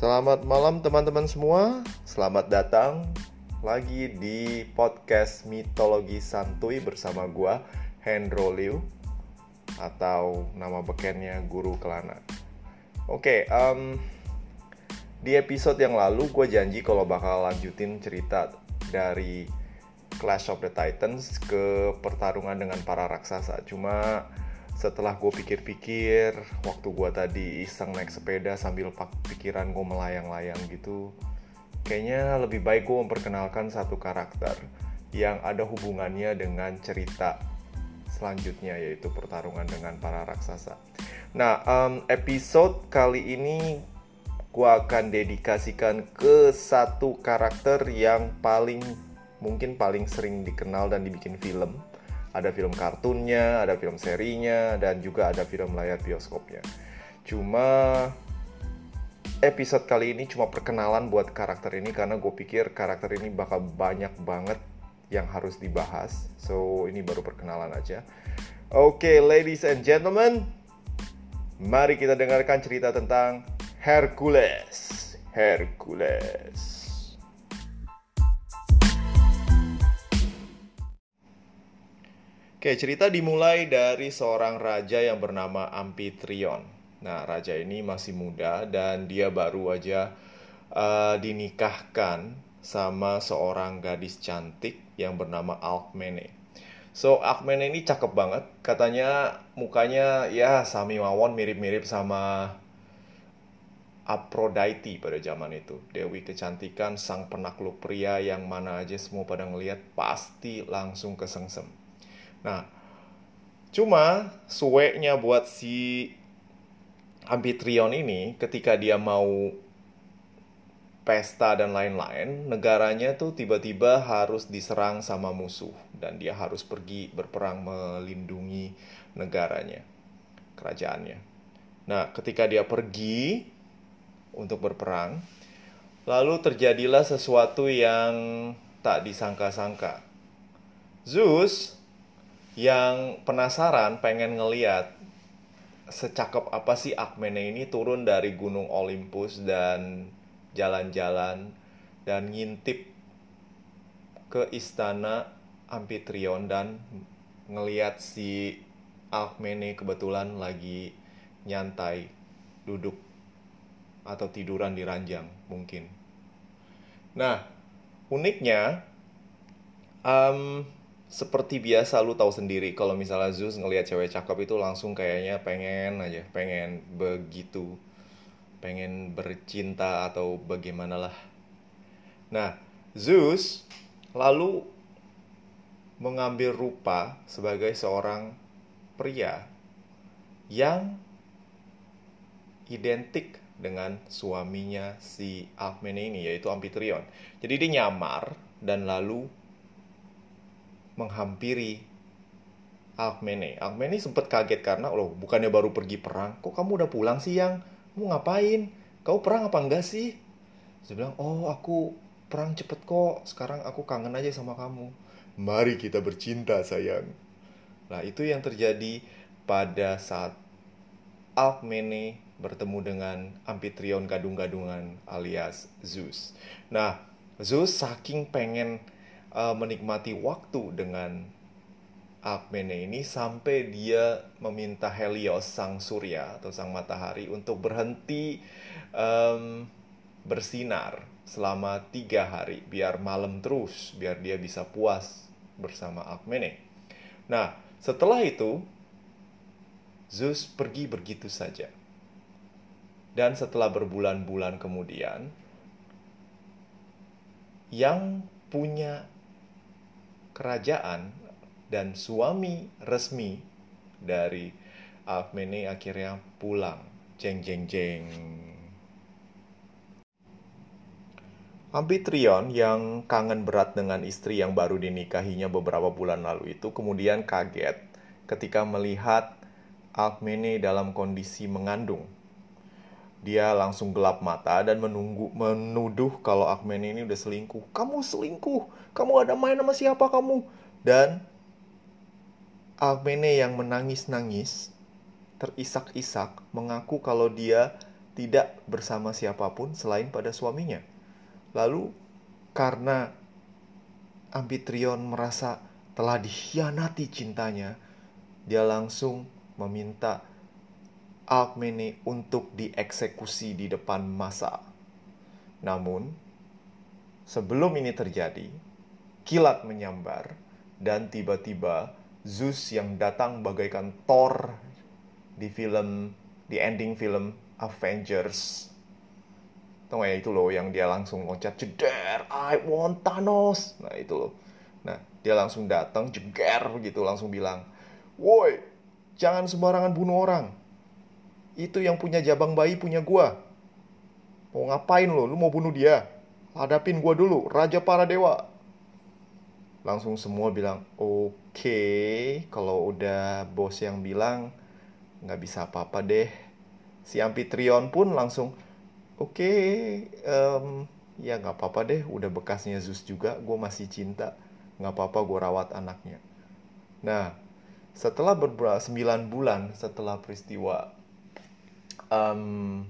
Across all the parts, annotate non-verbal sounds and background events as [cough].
Selamat malam teman-teman semua. Selamat datang lagi di podcast Mitologi Santuy bersama gua Hendro Liu atau nama bekennya Guru Kelana. Oke, um, di episode yang lalu gue janji kalau bakal lanjutin cerita dari Clash of the Titans ke pertarungan dengan para raksasa. Cuma setelah gue pikir-pikir waktu gue tadi iseng naik sepeda sambil pikiran gue melayang-layang gitu kayaknya lebih baik gue memperkenalkan satu karakter yang ada hubungannya dengan cerita selanjutnya yaitu pertarungan dengan para raksasa. Nah um, episode kali ini gue akan dedikasikan ke satu karakter yang paling mungkin paling sering dikenal dan dibikin film ada film kartunnya, ada film serinya, dan juga ada film layar bioskopnya. Cuma episode kali ini cuma perkenalan buat karakter ini karena gue pikir karakter ini bakal banyak banget yang harus dibahas. So ini baru perkenalan aja. Oke, okay, ladies and gentlemen, mari kita dengarkan cerita tentang Hercules. Hercules. Oke, cerita dimulai dari seorang raja yang bernama Amphitryon. Nah, raja ini masih muda dan dia baru aja uh, dinikahkan sama seorang gadis cantik yang bernama Alkmene. So, Alkmene ini cakep banget. Katanya mukanya ya Sami Mawon mirip-mirip sama Aphrodite pada zaman itu. Dewi kecantikan sang penakluk pria yang mana aja semua pada ngeliat pasti langsung kesengsem. Nah, cuma sueknya buat si Amphitryon ini ketika dia mau pesta dan lain-lain, negaranya tuh tiba-tiba harus diserang sama musuh dan dia harus pergi berperang melindungi negaranya, kerajaannya. Nah, ketika dia pergi untuk berperang, lalu terjadilah sesuatu yang tak disangka-sangka. Zeus yang penasaran pengen ngeliat secakep apa sih Akmene ini turun dari gunung Olympus dan jalan-jalan dan ngintip ke istana Amphitryon dan ngeliat si Akmene kebetulan lagi nyantai duduk atau tiduran di ranjang mungkin. Nah, uniknya um, seperti biasa lu tahu sendiri kalau misalnya Zeus ngelihat cewek cakep itu langsung kayaknya pengen aja pengen begitu pengen bercinta atau bagaimana lah nah Zeus lalu mengambil rupa sebagai seorang pria yang identik dengan suaminya si Alkmene ini yaitu Amphitryon. Jadi dia nyamar dan lalu menghampiri Alkmene. Alkmene sempat kaget karena loh bukannya baru pergi perang, kok kamu udah pulang siang? Mau ngapain? Kau perang apa enggak sih? Saya bilang, oh aku perang cepet kok, sekarang aku kangen aja sama kamu. Mari kita bercinta sayang. Nah itu yang terjadi pada saat Alkmene bertemu dengan Amphitryon gadung-gadungan alias Zeus. Nah, Zeus saking pengen uh, menikmati waktu dengan Alkmene ini sampai dia meminta Helios sang surya atau sang matahari untuk berhenti um, bersinar selama tiga hari biar malam terus biar dia bisa puas bersama Alkmene. Nah setelah itu Zeus pergi begitu saja. Dan setelah berbulan-bulan kemudian, yang punya kerajaan dan suami resmi dari Alkmene akhirnya pulang. Jeng jeng jeng. Amphitryon yang kangen berat dengan istri yang baru dinikahinya beberapa bulan lalu itu kemudian kaget ketika melihat Alkmene dalam kondisi mengandung. Dia langsung gelap mata dan menunggu menuduh kalau Akmene ini udah selingkuh. Kamu selingkuh. Kamu ada main sama siapa kamu? Dan Akmene yang menangis-nangis terisak-isak mengaku kalau dia tidak bersama siapa pun selain pada suaminya. Lalu karena Amfitrion merasa telah dikhianati cintanya, dia langsung meminta Alkmene untuk dieksekusi di depan masa. Namun, sebelum ini terjadi, kilat menyambar dan tiba-tiba Zeus yang datang bagaikan Thor di film di ending film Avengers Tau ya itu loh yang dia langsung loncat jeder, I want Thanos. Nah itu loh. Nah dia langsung datang jeger begitu langsung bilang, woi jangan sembarangan bunuh orang. Itu yang punya jabang bayi punya gua. Mau ngapain lo? Lu mau bunuh dia? Hadapin gua dulu, Raja para dewa. Langsung semua bilang, oke, okay, kalau udah bos yang bilang, nggak bisa apa-apa deh. Si Amfitrion pun langsung, oke okay, um, ya nggak apa-apa deh udah bekasnya Zeus juga gue masih cinta nggak apa-apa gue rawat anaknya nah setelah beberapa sembilan bulan setelah peristiwa um,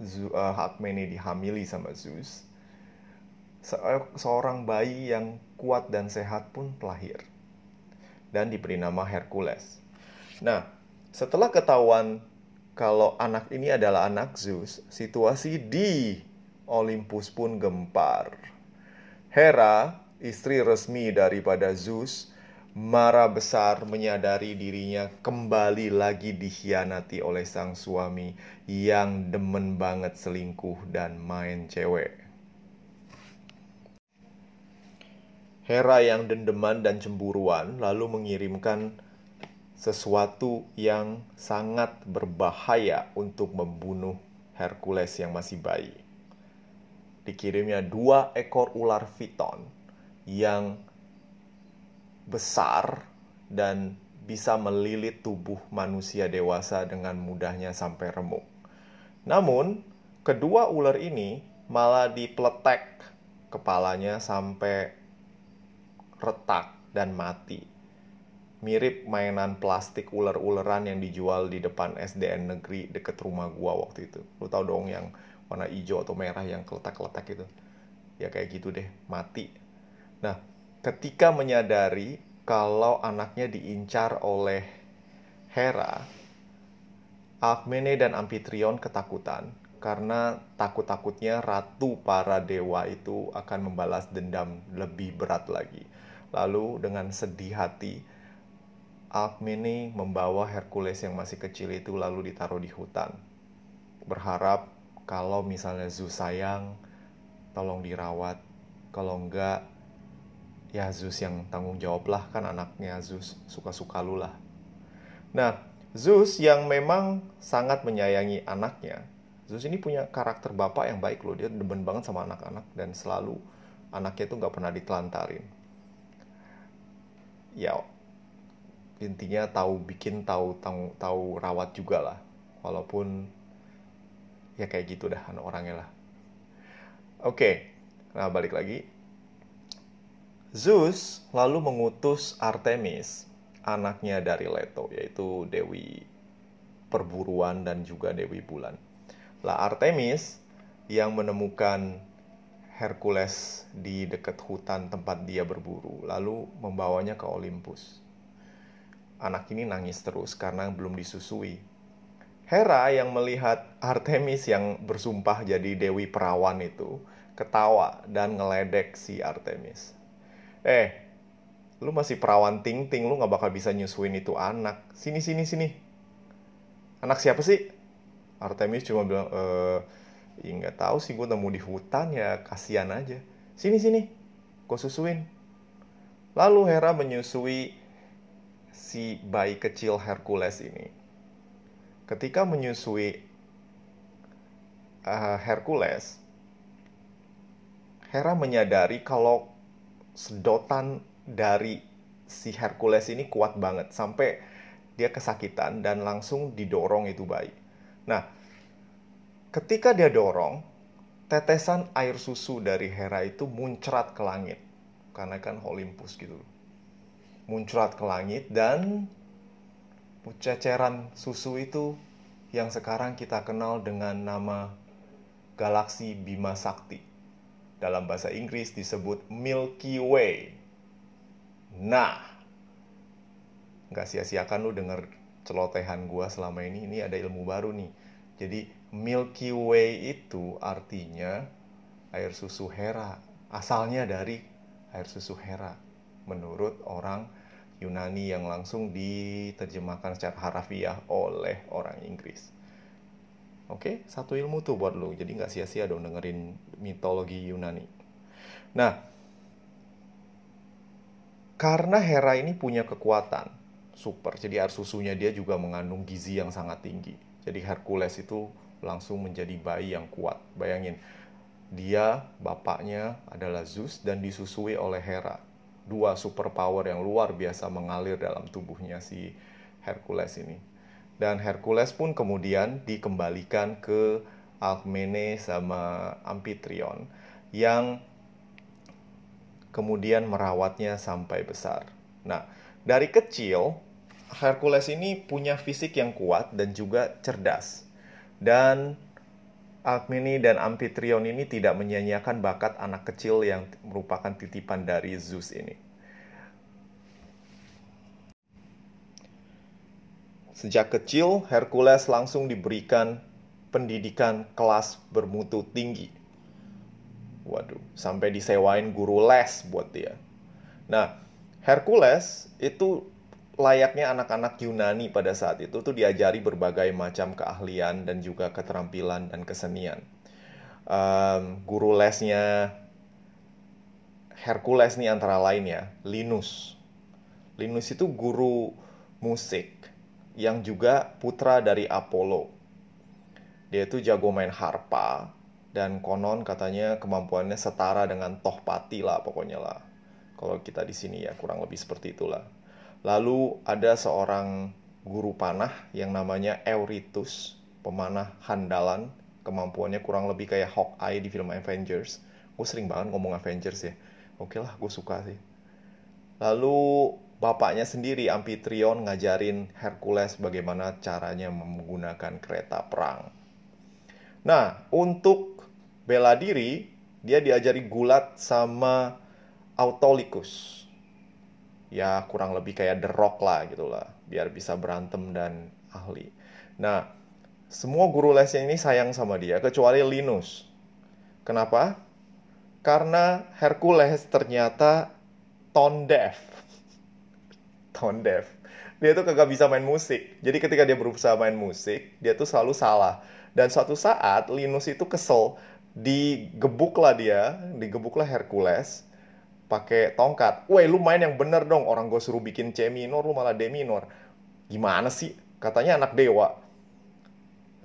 uh, Hakmene dihamili sama Zeus se seorang bayi yang kuat dan sehat pun lahir dan diberi nama Hercules nah setelah ketahuan kalau anak ini adalah anak Zeus, situasi di Olympus pun gempar. Hera, istri resmi daripada Zeus, marah besar menyadari dirinya kembali lagi dikhianati oleh sang suami yang demen banget selingkuh dan main cewek. Hera yang dendeman dan cemburuan lalu mengirimkan sesuatu yang sangat berbahaya untuk membunuh Hercules yang masih bayi. Dikirimnya dua ekor ular piton yang besar dan bisa melilit tubuh manusia dewasa dengan mudahnya sampai remuk. Namun, kedua ular ini malah dipletek kepalanya sampai retak dan mati mirip mainan plastik ular-uleran yang dijual di depan SDN negeri deket rumah gua waktu itu. Lu tau dong yang warna hijau atau merah yang keletak-keletak itu. Ya kayak gitu deh, mati. Nah, ketika menyadari kalau anaknya diincar oleh Hera, Alkmene dan Amfitrion ketakutan karena takut-takutnya ratu para dewa itu akan membalas dendam lebih berat lagi. Lalu dengan sedih hati, Alkmene membawa Hercules yang masih kecil itu lalu ditaruh di hutan. Berharap kalau misalnya Zeus sayang, tolong dirawat. Kalau enggak, ya Zeus yang tanggung jawab lah kan anaknya Zeus suka-suka lu lah. Nah, Zeus yang memang sangat menyayangi anaknya. Zeus ini punya karakter bapak yang baik loh. Dia demen banget sama anak-anak dan selalu anaknya itu nggak pernah ditelantarin. Ya, intinya tahu bikin tahu tahu tahu rawat juga lah walaupun ya kayak gitu dah orangnya lah oke nah balik lagi Zeus lalu mengutus Artemis anaknya dari Leto yaitu dewi perburuan dan juga dewi bulan lah Artemis yang menemukan Hercules di dekat hutan tempat dia berburu lalu membawanya ke Olympus anak ini nangis terus karena belum disusui. Hera yang melihat Artemis yang bersumpah jadi dewi perawan itu ketawa dan ngeledek si Artemis. Eh, lu masih perawan ting-ting, lu gak bakal bisa nyusuin itu anak. Sini, sini, sini. Anak siapa sih? Artemis cuma bilang, eh, ya nggak tahu sih gue nemu di hutan ya kasihan aja. Sini, sini, gue susuin. Lalu Hera menyusui si bayi kecil Hercules ini. Ketika menyusui uh, Hercules, Hera menyadari kalau sedotan dari si Hercules ini kuat banget sampai dia kesakitan dan langsung didorong itu bayi. Nah, ketika dia dorong, tetesan air susu dari Hera itu muncrat ke langit karena kan Olympus gitu muncrat ke langit dan ceceran susu itu yang sekarang kita kenal dengan nama galaksi Bima Sakti. Dalam bahasa Inggris disebut Milky Way. Nah, nggak sia-siakan lu denger celotehan gua selama ini. Ini ada ilmu baru nih. Jadi Milky Way itu artinya air susu Hera. Asalnya dari air susu Hera. Menurut orang Yunani yang langsung diterjemahkan secara harafiah oleh orang Inggris. Oke, satu ilmu tuh buat lo. Jadi nggak sia-sia dong dengerin mitologi Yunani. Nah, karena Hera ini punya kekuatan super, jadi air susunya dia juga mengandung gizi yang sangat tinggi. Jadi Hercules itu langsung menjadi bayi yang kuat. Bayangin, dia bapaknya adalah Zeus dan disusui oleh Hera dua superpower yang luar biasa mengalir dalam tubuhnya si Hercules ini. Dan Hercules pun kemudian dikembalikan ke Alkmene sama Amphitryon yang kemudian merawatnya sampai besar. Nah, dari kecil Hercules ini punya fisik yang kuat dan juga cerdas. Dan Alkmene dan Amphitryon ini tidak menyanyiakan bakat anak kecil yang merupakan titipan dari Zeus ini. Sejak kecil, Hercules langsung diberikan pendidikan kelas bermutu tinggi. Waduh, sampai disewain guru les buat dia. Nah, Hercules itu layaknya anak-anak Yunani pada saat itu tuh diajari berbagai macam keahlian dan juga keterampilan dan kesenian. Um, guru lesnya Hercules nih antara lain ya, Linus. Linus itu guru musik yang juga putra dari Apollo. Dia itu jago main harpa dan konon katanya kemampuannya setara dengan Tohpati lah pokoknya lah. Kalau kita di sini ya kurang lebih seperti itulah. Lalu ada seorang guru panah yang namanya Euritus, pemanah handalan. Kemampuannya kurang lebih kayak Hawkeye di film Avengers. Gue sering banget ngomong Avengers ya. Oke lah, gue suka sih. Lalu bapaknya sendiri Amphitryon ngajarin Hercules bagaimana caranya menggunakan kereta perang. Nah, untuk bela diri, dia diajari gulat sama Autolycus. Ya kurang lebih kayak The Rock lah gitu lah biar bisa berantem dan ahli. Nah semua guru lesnya ini sayang sama dia kecuali Linus. Kenapa? Karena Hercules ternyata tone deaf tone deaf dia tuh kagak bisa main musik jadi ketika dia berusaha main musik dia tuh selalu salah dan suatu saat Linus itu kesel digebuk lah dia digebuk lah Hercules pakai tongkat. Woi, lu main yang bener dong. Orang gue suruh bikin C minor, lu malah D minor. Gimana sih? Katanya anak dewa.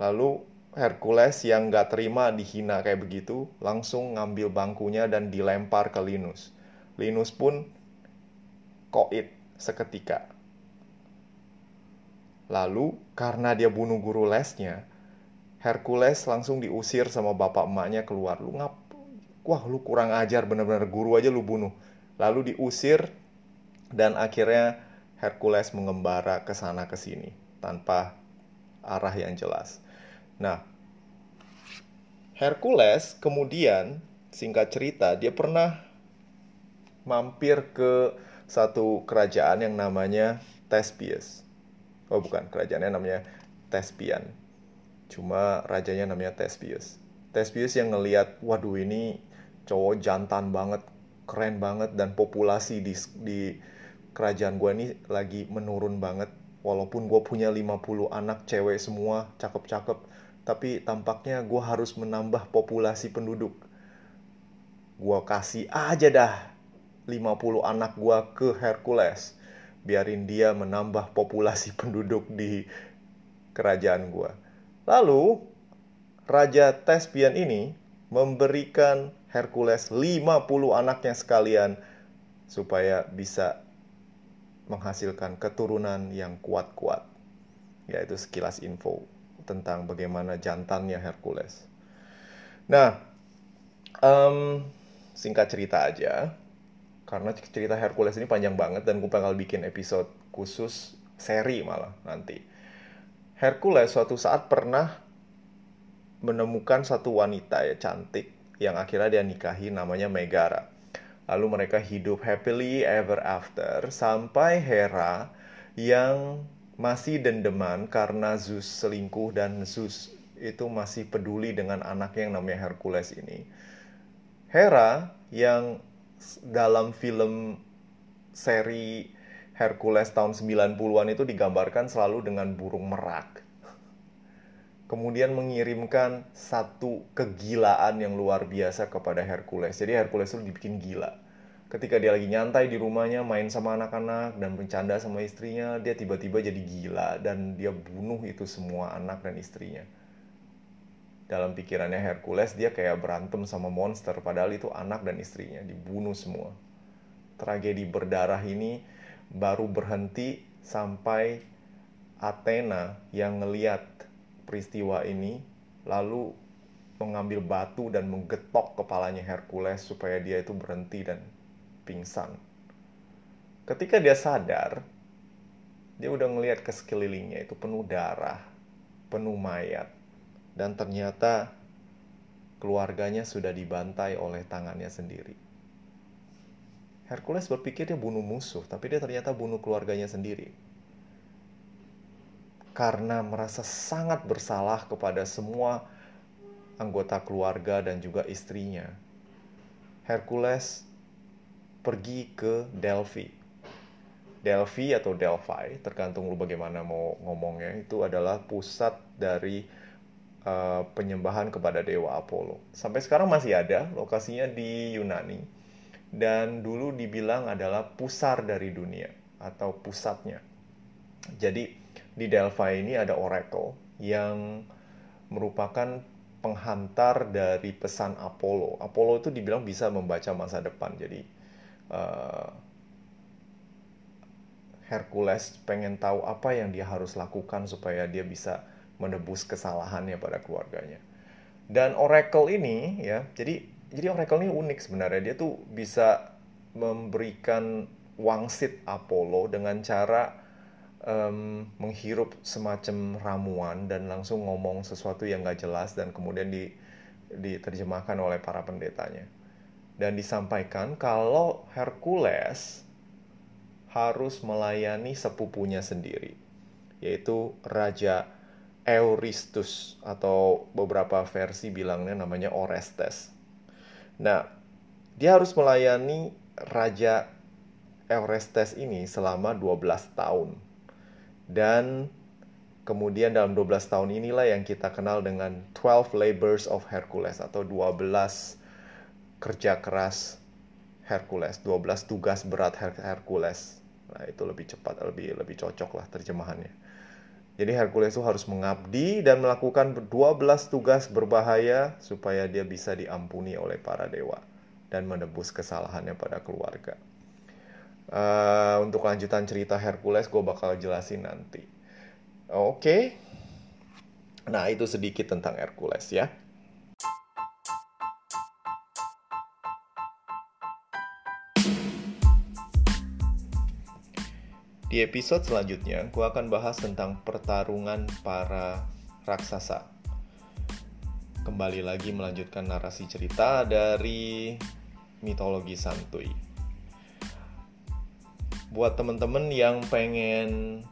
Lalu Hercules yang gak terima dihina kayak begitu, langsung ngambil bangkunya dan dilempar ke Linus. Linus pun koit seketika. Lalu, karena dia bunuh guru lesnya, Hercules langsung diusir sama bapak emaknya keluar. Lu ngap wah lu kurang ajar bener-bener guru aja lu bunuh lalu diusir dan akhirnya Hercules mengembara ke sana ke sini tanpa arah yang jelas nah Hercules kemudian singkat cerita dia pernah mampir ke satu kerajaan yang namanya Thespius. Oh bukan. Kerajaannya namanya Thespian. Cuma rajanya namanya Thespius. Thespius yang ngelihat waduh ini cowok jantan banget keren banget dan populasi di di kerajaan gue ini lagi menurun banget. Walaupun gue punya 50 anak cewek semua cakep-cakep tapi tampaknya gue harus menambah populasi penduduk. Gue kasih aja dah 50 anak gue ke Hercules biarin dia menambah populasi [laughs] penduduk di kerajaan gue lalu Raja Tespian ini memberikan Hercules 50 anaknya sekalian supaya bisa menghasilkan keturunan yang kuat-kuat. Yaitu sekilas info tentang bagaimana jantannya Hercules. Nah, um, singkat cerita aja, karena cerita Hercules ini panjang banget dan gue bakal bikin episode khusus seri malah nanti. Hercules suatu saat pernah menemukan satu wanita ya cantik yang akhirnya dia nikahi namanya Megara. Lalu mereka hidup happily ever after sampai Hera yang masih dendeman karena Zeus selingkuh dan Zeus itu masih peduli dengan anaknya yang namanya Hercules ini. Hera yang dalam film seri Hercules tahun 90-an itu digambarkan selalu dengan burung merak. Kemudian mengirimkan satu kegilaan yang luar biasa kepada Hercules. Jadi Hercules itu dibikin gila. Ketika dia lagi nyantai di rumahnya, main sama anak-anak dan bercanda sama istrinya, dia tiba-tiba jadi gila dan dia bunuh itu semua anak dan istrinya dalam pikirannya Hercules dia kayak berantem sama monster padahal itu anak dan istrinya dibunuh semua. Tragedi berdarah ini baru berhenti sampai Athena yang ngeliat peristiwa ini lalu mengambil batu dan menggetok kepalanya Hercules supaya dia itu berhenti dan pingsan. Ketika dia sadar, dia udah ngeliat ke sekelilingnya itu penuh darah, penuh mayat dan ternyata keluarganya sudah dibantai oleh tangannya sendiri. Hercules berpikir dia bunuh musuh, tapi dia ternyata bunuh keluarganya sendiri. Karena merasa sangat bersalah kepada semua anggota keluarga dan juga istrinya. Hercules pergi ke Delphi. Delphi atau Delphi, tergantung lu bagaimana mau ngomongnya, itu adalah pusat dari uh, penyembahan kepada dewa Apollo. Sampai sekarang masih ada, lokasinya di Yunani. Dan dulu dibilang adalah pusar dari dunia atau pusatnya. Jadi di Delphi ini ada oracle yang merupakan penghantar dari pesan Apollo. Apollo itu dibilang bisa membaca masa depan. Jadi uh, Hercules pengen tahu apa yang dia harus lakukan supaya dia bisa menebus kesalahannya pada keluarganya. Dan Oracle ini ya, jadi jadi Oracle ini unik sebenarnya. Dia tuh bisa memberikan wangsit Apollo dengan cara um, menghirup semacam ramuan dan langsung ngomong sesuatu yang gak jelas dan kemudian di, diterjemahkan oleh para pendetanya. Dan disampaikan kalau Hercules harus melayani sepupunya sendiri, yaitu Raja Euristus atau beberapa versi bilangnya namanya Orestes. Nah, dia harus melayani Raja Eurestes ini selama 12 tahun. Dan kemudian dalam 12 tahun inilah yang kita kenal dengan 12 labors of Hercules atau 12 kerja keras Hercules, 12 tugas berat Hercules. Nah, itu lebih cepat, lebih lebih cocok lah terjemahannya. Jadi Hercules itu harus mengabdi dan melakukan 12 tugas berbahaya supaya dia bisa diampuni oleh para dewa dan menebus kesalahannya pada keluarga. Uh, untuk lanjutan cerita Hercules gue bakal jelasin nanti. Oke. Okay. Nah, itu sedikit tentang Hercules ya. Di episode selanjutnya, gue akan bahas tentang pertarungan para raksasa. Kembali lagi melanjutkan narasi cerita dari mitologi santuy. Buat temen-temen yang pengen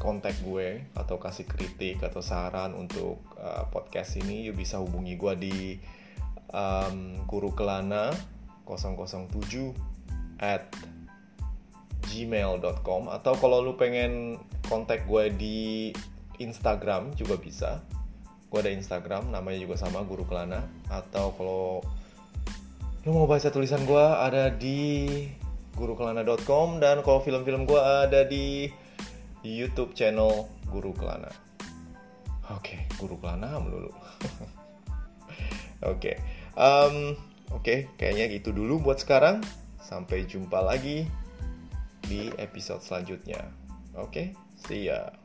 kontak gue atau kasih kritik atau saran untuk uh, podcast ini, yuk bisa hubungi gue di um, guru kelana 007 at gmail.com atau kalau lu pengen kontak gue di Instagram juga bisa gue ada Instagram namanya juga sama Guru Kelana atau kalau lu mau baca tulisan gue ada di gurukelana.com dan kalau film-film gue ada di YouTube channel Guru Kelana. Oke, okay, Guru Kelana melulu. [laughs] Oke, okay. um, oke, okay, kayaknya gitu dulu buat sekarang. Sampai jumpa lagi di episode selanjutnya. Oke, okay? see ya.